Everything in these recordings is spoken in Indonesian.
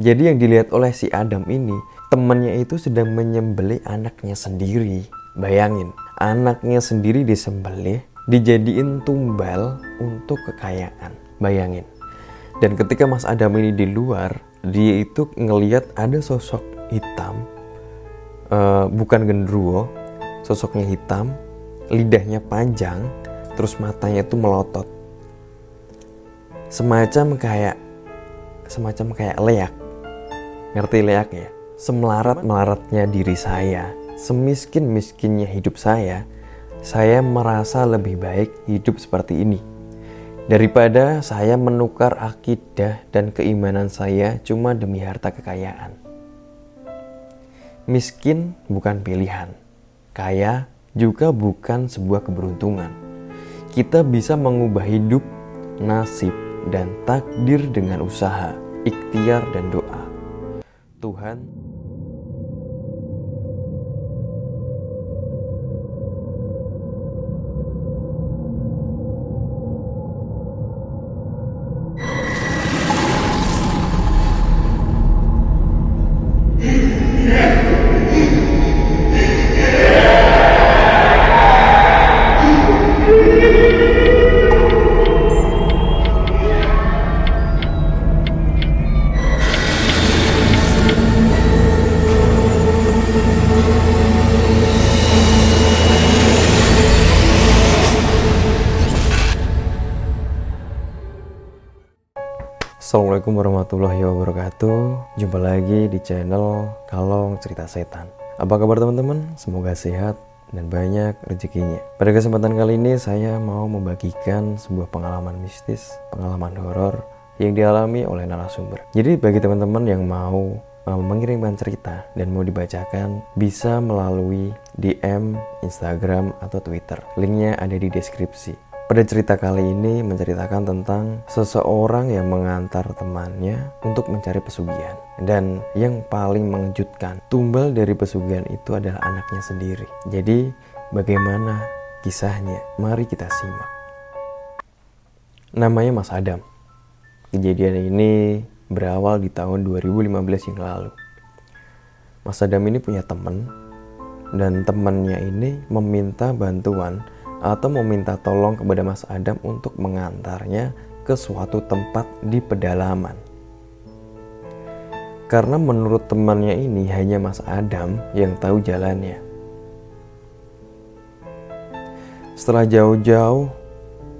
Jadi yang dilihat oleh si Adam ini, temannya itu sedang menyembelih anaknya sendiri. Bayangin, anaknya sendiri disembelih, dijadiin tumbal untuk kekayaan. Bayangin. Dan ketika Mas Adam ini di luar, dia itu ngeliat ada sosok hitam, uh, bukan gendruwo, sosoknya hitam, lidahnya panjang, terus matanya itu melotot. Semacam kayak semacam kayak leak. Ngerti leak ya? Semelarat-melaratnya diri saya, semiskin-miskinnya hidup saya, saya merasa lebih baik hidup seperti ini daripada saya menukar akidah dan keimanan saya cuma demi harta kekayaan. Miskin bukan pilihan, kaya juga bukan sebuah keberuntungan. Kita bisa mengubah hidup, nasib, dan takdir dengan usaha, ikhtiar, dan doa. Tuhan Assalamualaikum warahmatullahi wabarakatuh. Jumpa lagi di channel Kalong Cerita Setan. Apa kabar teman-teman? Semoga sehat dan banyak rezekinya. Pada kesempatan kali ini saya mau membagikan sebuah pengalaman mistis Pengalaman horor yang dialami oleh narasumber. Jadi bagi teman-teman yang mau uh, mengirimkan cerita dan mau dibacakan bisa melalui DM, Instagram, atau Twitter. Linknya ada di deskripsi pada cerita kali ini menceritakan tentang seseorang yang mengantar temannya untuk mencari pesugihan. Dan yang paling mengejutkan, tumbal dari pesugihan itu adalah anaknya sendiri. Jadi, bagaimana kisahnya? Mari kita simak. Namanya Mas Adam. Kejadian ini berawal di tahun 2015 yang lalu. Mas Adam ini punya teman dan temannya ini meminta bantuan atau meminta tolong kepada Mas Adam untuk mengantarnya ke suatu tempat di pedalaman. Karena menurut temannya ini hanya Mas Adam yang tahu jalannya. Setelah jauh-jauh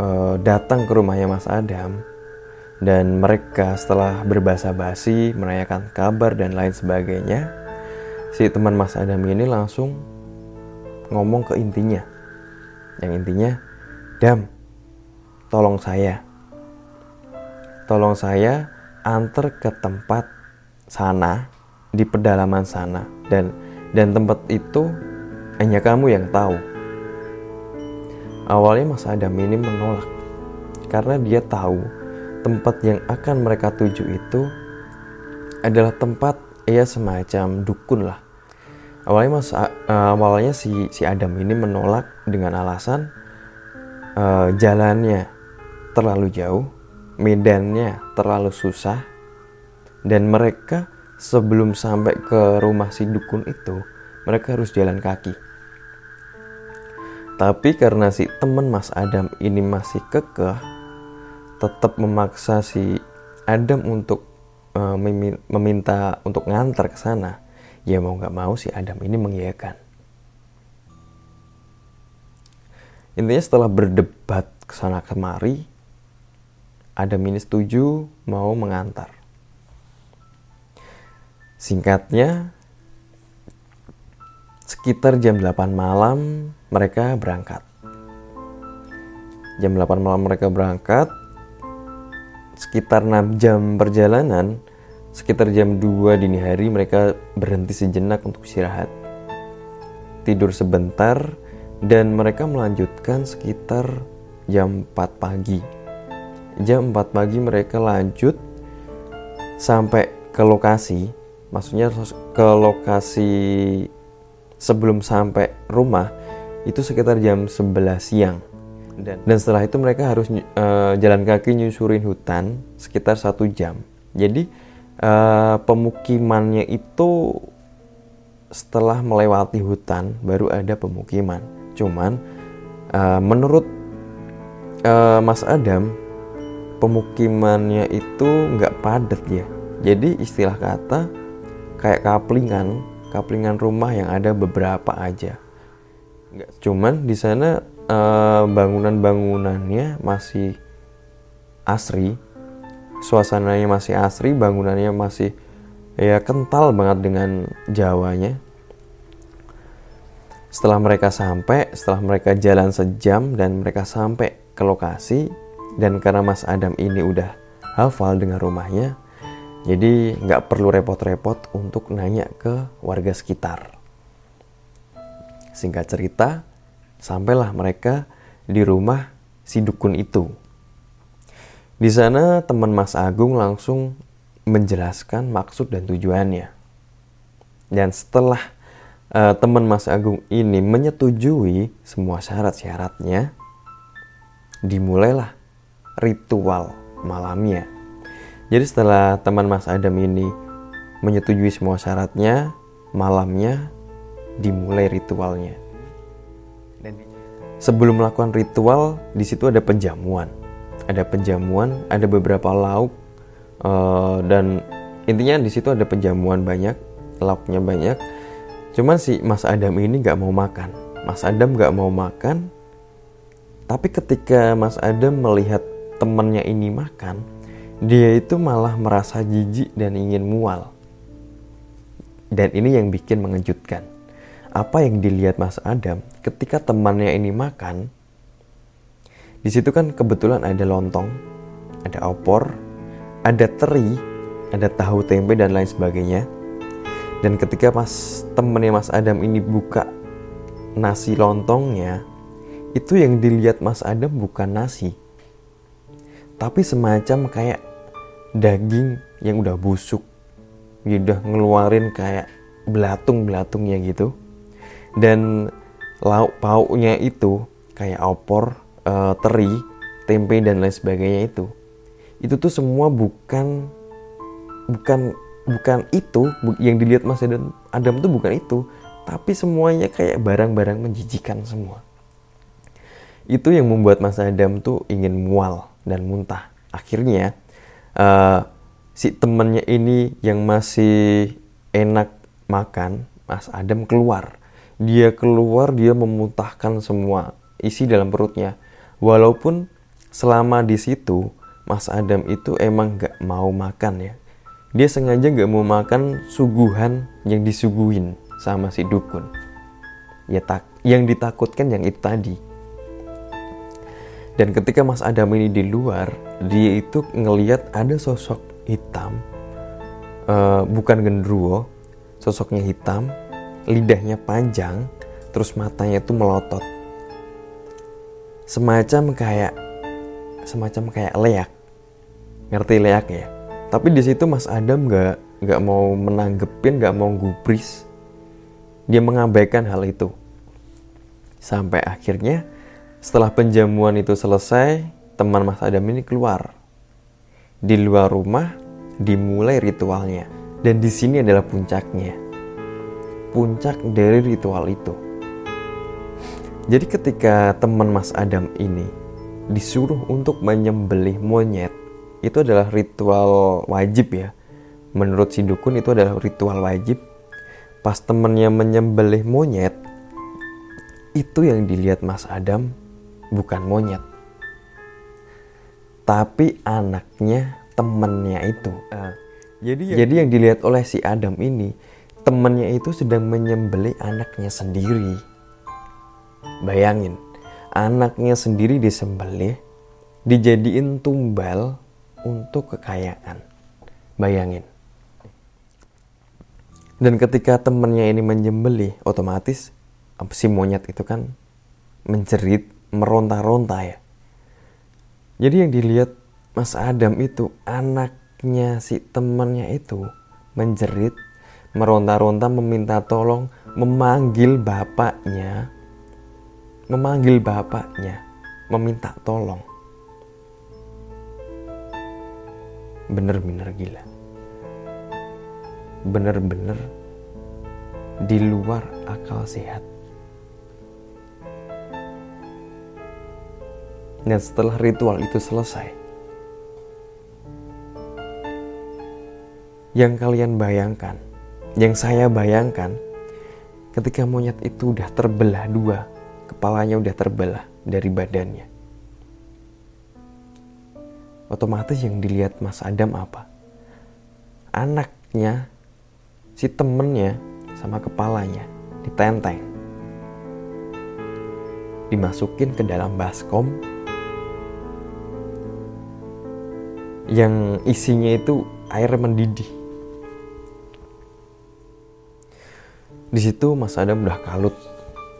uh, datang ke rumahnya Mas Adam dan mereka setelah berbahasa basi menanyakan kabar dan lain sebagainya, si teman Mas Adam ini langsung ngomong ke intinya yang intinya dam tolong saya. Tolong saya antar ke tempat sana di pedalaman sana. Dan dan tempat itu hanya kamu yang tahu. Awalnya Mas Adam ini menolak karena dia tahu tempat yang akan mereka tuju itu adalah tempat ya semacam dukun lah awalnya mas awalnya si si Adam ini menolak dengan alasan uh, jalannya terlalu jauh medannya terlalu susah dan mereka sebelum sampai ke rumah si dukun itu mereka harus jalan kaki. Tapi karena si teman Mas Adam ini masih kekeh tetap memaksa si Adam untuk uh, meminta untuk ngantar ke sana ya mau nggak mau si Adam ini mengiyakan. Intinya setelah berdebat ke sana kemari, Adam ini setuju mau mengantar. Singkatnya, sekitar jam 8 malam mereka berangkat. Jam 8 malam mereka berangkat, sekitar 6 jam perjalanan, Sekitar jam 2 dini hari mereka berhenti sejenak untuk istirahat. Tidur sebentar dan mereka melanjutkan sekitar jam 4 pagi. Jam 4 pagi mereka lanjut sampai ke lokasi, maksudnya ke lokasi sebelum sampai rumah itu sekitar jam 11 siang. Dan, dan setelah itu mereka harus uh, jalan kaki nyusurin hutan sekitar satu jam. Jadi uh, pemukimannya itu setelah melewati hutan baru ada pemukiman. Cuman uh, menurut uh, Mas Adam pemukimannya itu nggak padat ya. Jadi istilah kata kayak kaplingan, kaplingan rumah yang ada beberapa aja. Nggak, cuman di sana uh, bangunan-bangunannya masih asri, suasananya masih asri, bangunannya masih ya kental banget dengan Jawanya. Setelah mereka sampai, setelah mereka jalan sejam dan mereka sampai ke lokasi, dan karena Mas Adam ini udah hafal dengan rumahnya, jadi nggak perlu repot-repot untuk nanya ke warga sekitar. Singkat cerita, sampailah mereka di rumah si dukun itu. Di sana teman Mas Agung langsung menjelaskan maksud dan tujuannya. Dan setelah uh, teman Mas Agung ini menyetujui semua syarat-syaratnya, dimulailah ritual malamnya. Jadi setelah teman Mas Adam ini menyetujui semua syaratnya, malamnya dimulai ritualnya. sebelum melakukan ritual, di situ ada penjamuan ada penjamuan, ada beberapa lauk uh, dan intinya di situ ada penjamuan banyak, lauknya banyak. Cuman si Mas Adam ini nggak mau makan. Mas Adam nggak mau makan. Tapi ketika Mas Adam melihat temannya ini makan, dia itu malah merasa jijik dan ingin mual. Dan ini yang bikin mengejutkan. Apa yang dilihat Mas Adam ketika temannya ini makan, di situ kan kebetulan ada lontong, ada opor, ada teri, ada tahu tempe dan lain sebagainya. Dan ketika pas temennya Mas Adam ini buka nasi lontongnya, itu yang dilihat Mas Adam bukan nasi, tapi semacam kayak daging yang udah busuk, dia udah ngeluarin kayak belatung-belatungnya gitu. Dan lauk pauknya itu kayak opor, uh, teri, tempe dan lain sebagainya itu, itu tuh semua bukan bukan bukan itu yang dilihat Mas Adam, Adam tuh bukan itu, tapi semuanya kayak barang-barang menjijikan semua. Itu yang membuat Mas Adam tuh ingin mual dan muntah. Akhirnya uh, si temennya ini yang masih enak makan, Mas Adam keluar. Dia keluar, dia memuntahkan semua isi dalam perutnya walaupun selama di situ Mas Adam itu emang gak mau makan ya. Dia sengaja gak mau makan suguhan yang disuguhin sama si dukun. Ya tak yang ditakutkan yang itu tadi. Dan ketika Mas Adam ini di luar dia itu ngeliat ada sosok hitam uh, bukan gendruwo sosoknya hitam lidahnya panjang terus matanya itu melotot semacam kayak semacam kayak leak. Ngerti leak ya? Tapi di situ Mas Adam nggak nggak mau menanggepin nggak mau gubris. Dia mengabaikan hal itu. Sampai akhirnya setelah penjamuan itu selesai teman Mas Adam ini keluar. Di luar rumah dimulai ritualnya. Dan di sini adalah puncaknya. Puncak dari ritual itu jadi ketika teman Mas Adam ini disuruh untuk menyembelih monyet, itu adalah ritual wajib ya. Menurut si dukun itu adalah ritual wajib. Pas temennya menyembelih monyet, itu yang dilihat Mas Adam bukan monyet. Tapi anaknya temennya itu. Uh, jadi, yang, jadi yang dilihat oleh si Adam ini, temennya itu sedang menyembelih anaknya sendiri. Bayangin, anaknya sendiri disembelih, dijadiin tumbal untuk kekayaan. Bayangin. Dan ketika temennya ini menyembelih, otomatis si monyet itu kan menjerit, meronta-ronta ya. Jadi yang dilihat Mas Adam itu anaknya si temennya itu menjerit, meronta-ronta, meminta tolong, memanggil bapaknya memanggil bapaknya, meminta tolong. Bener-bener gila. benar-benar di luar akal sehat. Dan setelah ritual itu selesai, yang kalian bayangkan, yang saya bayangkan, ketika monyet itu udah terbelah dua, kepalanya udah terbelah dari badannya. Otomatis yang dilihat Mas Adam apa? Anaknya, si temennya, sama kepalanya ditenteng. Dimasukin ke dalam baskom yang isinya itu air mendidih. Di situ Mas Adam udah kalut.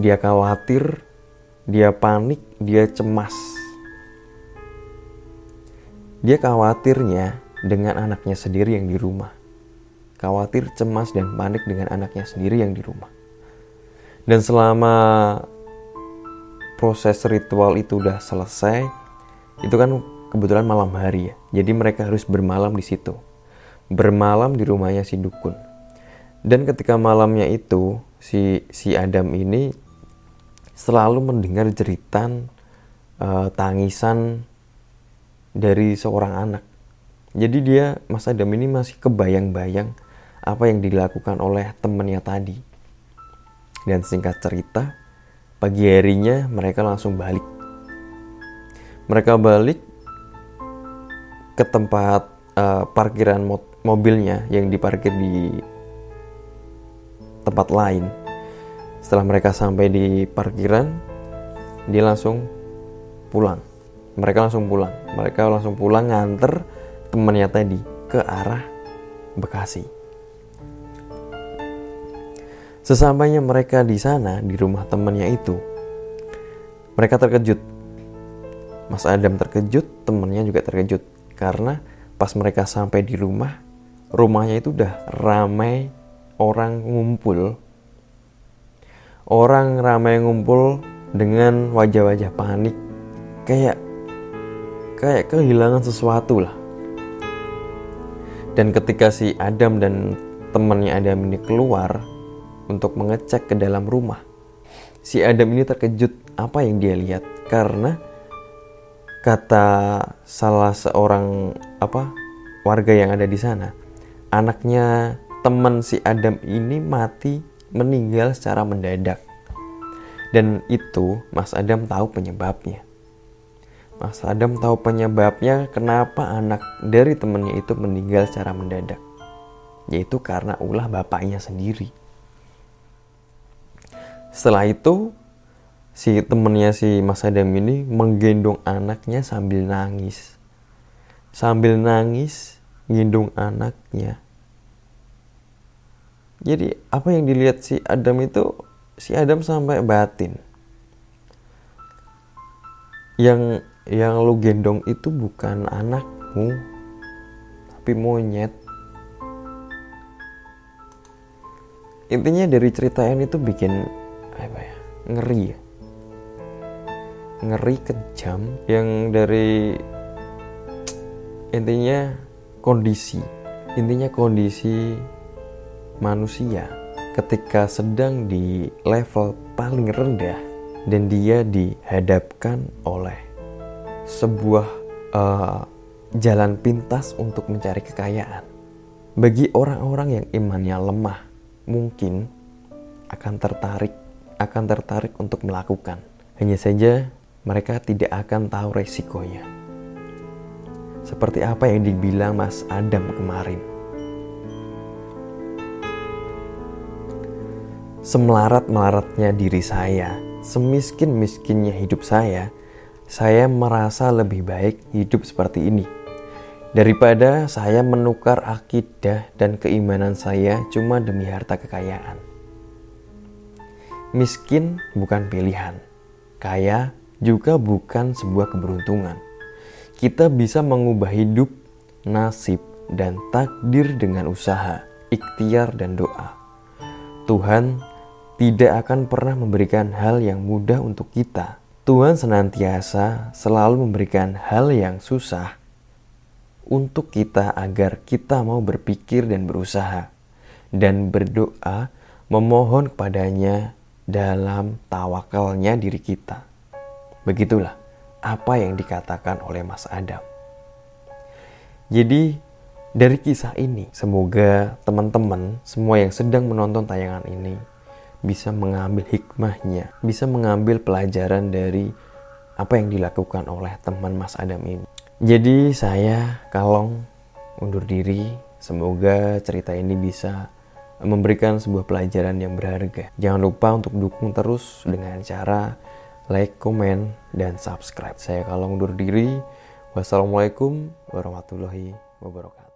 Dia khawatir, dia panik, dia cemas. Dia khawatirnya dengan anaknya sendiri yang di rumah. Khawatir, cemas, dan panik dengan anaknya sendiri yang di rumah. Dan selama proses ritual itu udah selesai, itu kan kebetulan malam hari ya. Jadi mereka harus bermalam di situ. Bermalam di rumahnya si dukun. Dan ketika malamnya itu si si Adam ini selalu mendengar jeritan uh, tangisan dari seorang anak. Jadi dia Mas Adam ini masih kebayang-bayang apa yang dilakukan oleh temannya tadi. Dan singkat cerita, pagi harinya mereka langsung balik. Mereka balik ke tempat uh, parkiran mo mobilnya yang diparkir di tempat lain. Setelah mereka sampai di parkiran, dia langsung pulang. Mereka langsung pulang. Mereka langsung pulang nganter temannya tadi ke arah Bekasi. Sesampainya mereka di sana, di rumah temannya itu, mereka terkejut. Mas Adam terkejut, temannya juga terkejut karena pas mereka sampai di rumah, rumahnya itu udah ramai orang ngumpul. Orang ramai ngumpul dengan wajah-wajah panik. Kayak kayak kehilangan sesuatu lah. Dan ketika si Adam dan temannya Adam ini keluar untuk mengecek ke dalam rumah, si Adam ini terkejut apa yang dia lihat karena kata salah seorang apa warga yang ada di sana anaknya teman si Adam ini mati meninggal secara mendadak dan itu Mas Adam tahu penyebabnya Mas Adam tahu penyebabnya kenapa anak dari temannya itu meninggal secara mendadak yaitu karena ulah bapaknya sendiri setelah itu si temennya si Mas Adam ini menggendong anaknya sambil nangis. Sambil nangis, gendong anaknya. Jadi apa yang dilihat si Adam itu, si Adam sampai batin. Yang yang lu gendong itu bukan anakmu, tapi monyet. Intinya dari cerita ini tuh bikin apa ya ngeri ya ngeri kejam yang dari intinya kondisi intinya kondisi manusia ketika sedang di level paling rendah dan dia dihadapkan oleh sebuah uh, jalan pintas untuk mencari kekayaan bagi orang-orang yang imannya lemah mungkin akan tertarik akan tertarik untuk melakukan hanya saja mereka tidak akan tahu resikonya. Seperti apa yang dibilang Mas Adam kemarin. Semelarat-melaratnya diri saya, semiskin-miskinnya hidup saya, saya merasa lebih baik hidup seperti ini daripada saya menukar akidah dan keimanan saya cuma demi harta kekayaan. Miskin bukan pilihan, kaya juga bukan sebuah keberuntungan. Kita bisa mengubah hidup, nasib, dan takdir dengan usaha, ikhtiar, dan doa. Tuhan tidak akan pernah memberikan hal yang mudah untuk kita. Tuhan senantiasa selalu memberikan hal yang susah untuk kita agar kita mau berpikir dan berusaha. dan berdoa memohon kepadanya dalam tawakalnya diri kita. Begitulah apa yang dikatakan oleh Mas Adam. Jadi dari kisah ini, semoga teman-teman semua yang sedang menonton tayangan ini bisa mengambil hikmahnya, bisa mengambil pelajaran dari apa yang dilakukan oleh teman Mas Adam ini. Jadi saya Kalong undur diri, semoga cerita ini bisa memberikan sebuah pelajaran yang berharga. Jangan lupa untuk dukung terus dengan cara like, komen, dan subscribe. Saya kalau undur diri. Wassalamualaikum warahmatullahi wabarakatuh.